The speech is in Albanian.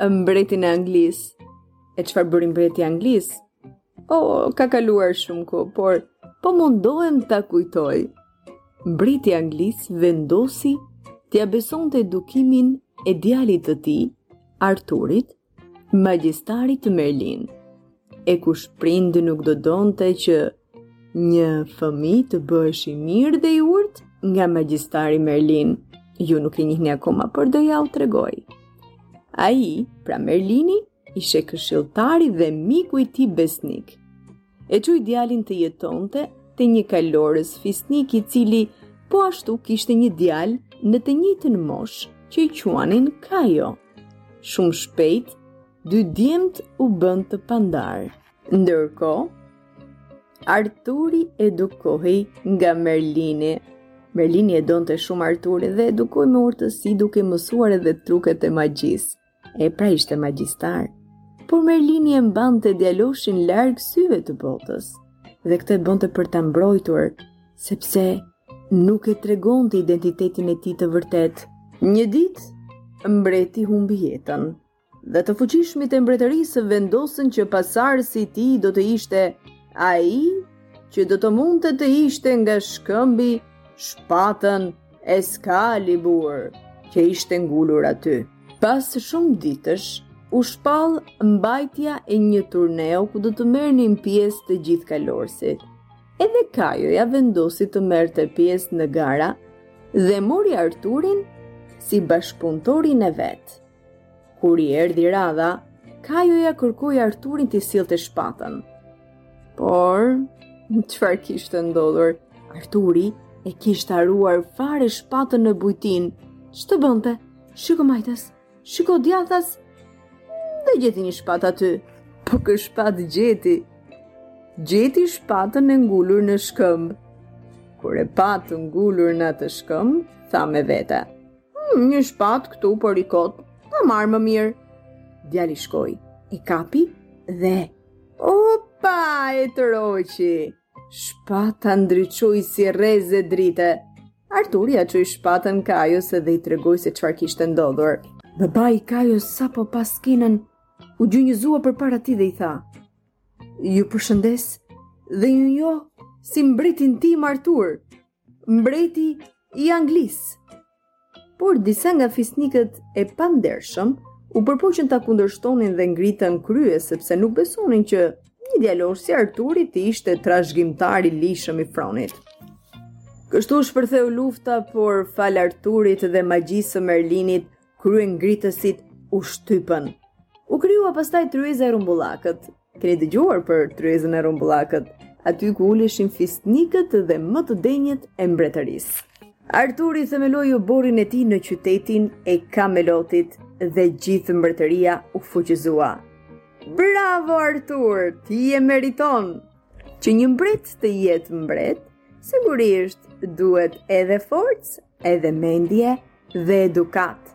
Mbretin e Anglisë. E çfarë bëri mbreti i Anglisë? Oh, ka kaluar shumë kohë, por po mundohem ta kujtoj. Mbreti i Anglisë vendosi t'ia besonte edukimin e djalit të tij, Arturit, magjistarit të Merlin. E kush prind nuk do donte që një fëmijë të bëhej i mirë dhe i urtë nga magjistari Merlin. Ju nuk e njihni akoma, por do jua tregoj. Ai, pra Merlini, ishte këshilltari dhe miku i tij besnik. E çoi djalin të jetonte te një kalorës fisnik i cili po ashtu kishte një djalë në të njëjtën moshë që i quanin Kajo. Shumë shpejt, Dy djemt u bënë të pandarë. Ndërkohë, Arturi edukohej nga Merlini. Merlini e donte shumë Arturin dhe e edukoi me urtësi duke mësuar edhe truket e magjisë. E pra ishte magjistar. Por Merlini e mbante djaloshin larg syve të botës. Dhe këtë e bënte për ta mbrojtur, sepse nuk e tregonte identitetin e tij të vërtetë. Një ditë, mbreti humbi jetën. Dhe të fuqishmit e mbretërisë vendosën që pasardhësi i tij do të ishte ai që do të mundte të hiqte nga shkëmbi shpatën Excalibur që ishte ngulur aty. Pas shumë ditësh, u shpall mbajtja e një turneu ku do të merrnin pjesë të gjithë kalorësit. Edhe Kajoja vendosi të merrte pjesë në gara dhe mori Arturin si bashkëpunëtorin e vet. Kur i erdhi radha, Kajoja kërkoi Arturin t'i sillte shpatën. Por, çfarë kishte ndodhur? Arturi e kishte harruar fare shpatën në bujtinë. Ç'të bënte? Shiko majtas, shiko djathas. Dhe gjeti një shpatë aty. Po kë shpatë gjeti? Gjeti shpatën e ngulur në shkëmb. Kur e pa të ngulur në atë shkëmb, tha me vete. Hmm, një shpatë këtu po rri kot. Ta marr më mirë. Djali shkoi, e kapi dhe opa e tërhoqi. Shpata ndriçoi si rreze drite. Arturi ia çoi shpatën Kajos dhe i tregoi se çfarë kishte ndodhur. Babai i Kajos sapo pa skenën u gjunjëzua përpara tij dhe i tha: "Ju përshëndes dhe ju njoh si mbretin tim Artur. Mbreti i Anglisë. Por disa nga fisnikët e pandershëm u përpoqën ta kundërshtonin dhe ngritën krye sepse nuk besonin që një djalosh si Arturi të ishte trashëgimtar i ligjshëm i fronit. Kështu shpërtheu lufta, por falë Arturit dhe magjisë së Merlinit, kryengritësit u shtypën. U krijua pastaj tryeza e rrumbullakët. Keni dëgjuar për tryezën e rrumbullakët? Aty ku uleshin fisnikët dhe më të denjët e mbretërisë. Arturi themeloi oborrin e tij në qytetin e Kamelotit dhe gjithë mbretëria u fuqizua. Bravo Artur, ti e meriton! Që një mbret të jetë mbret, sigurisht duhet edhe forcë, edhe mendje dhe edukatë.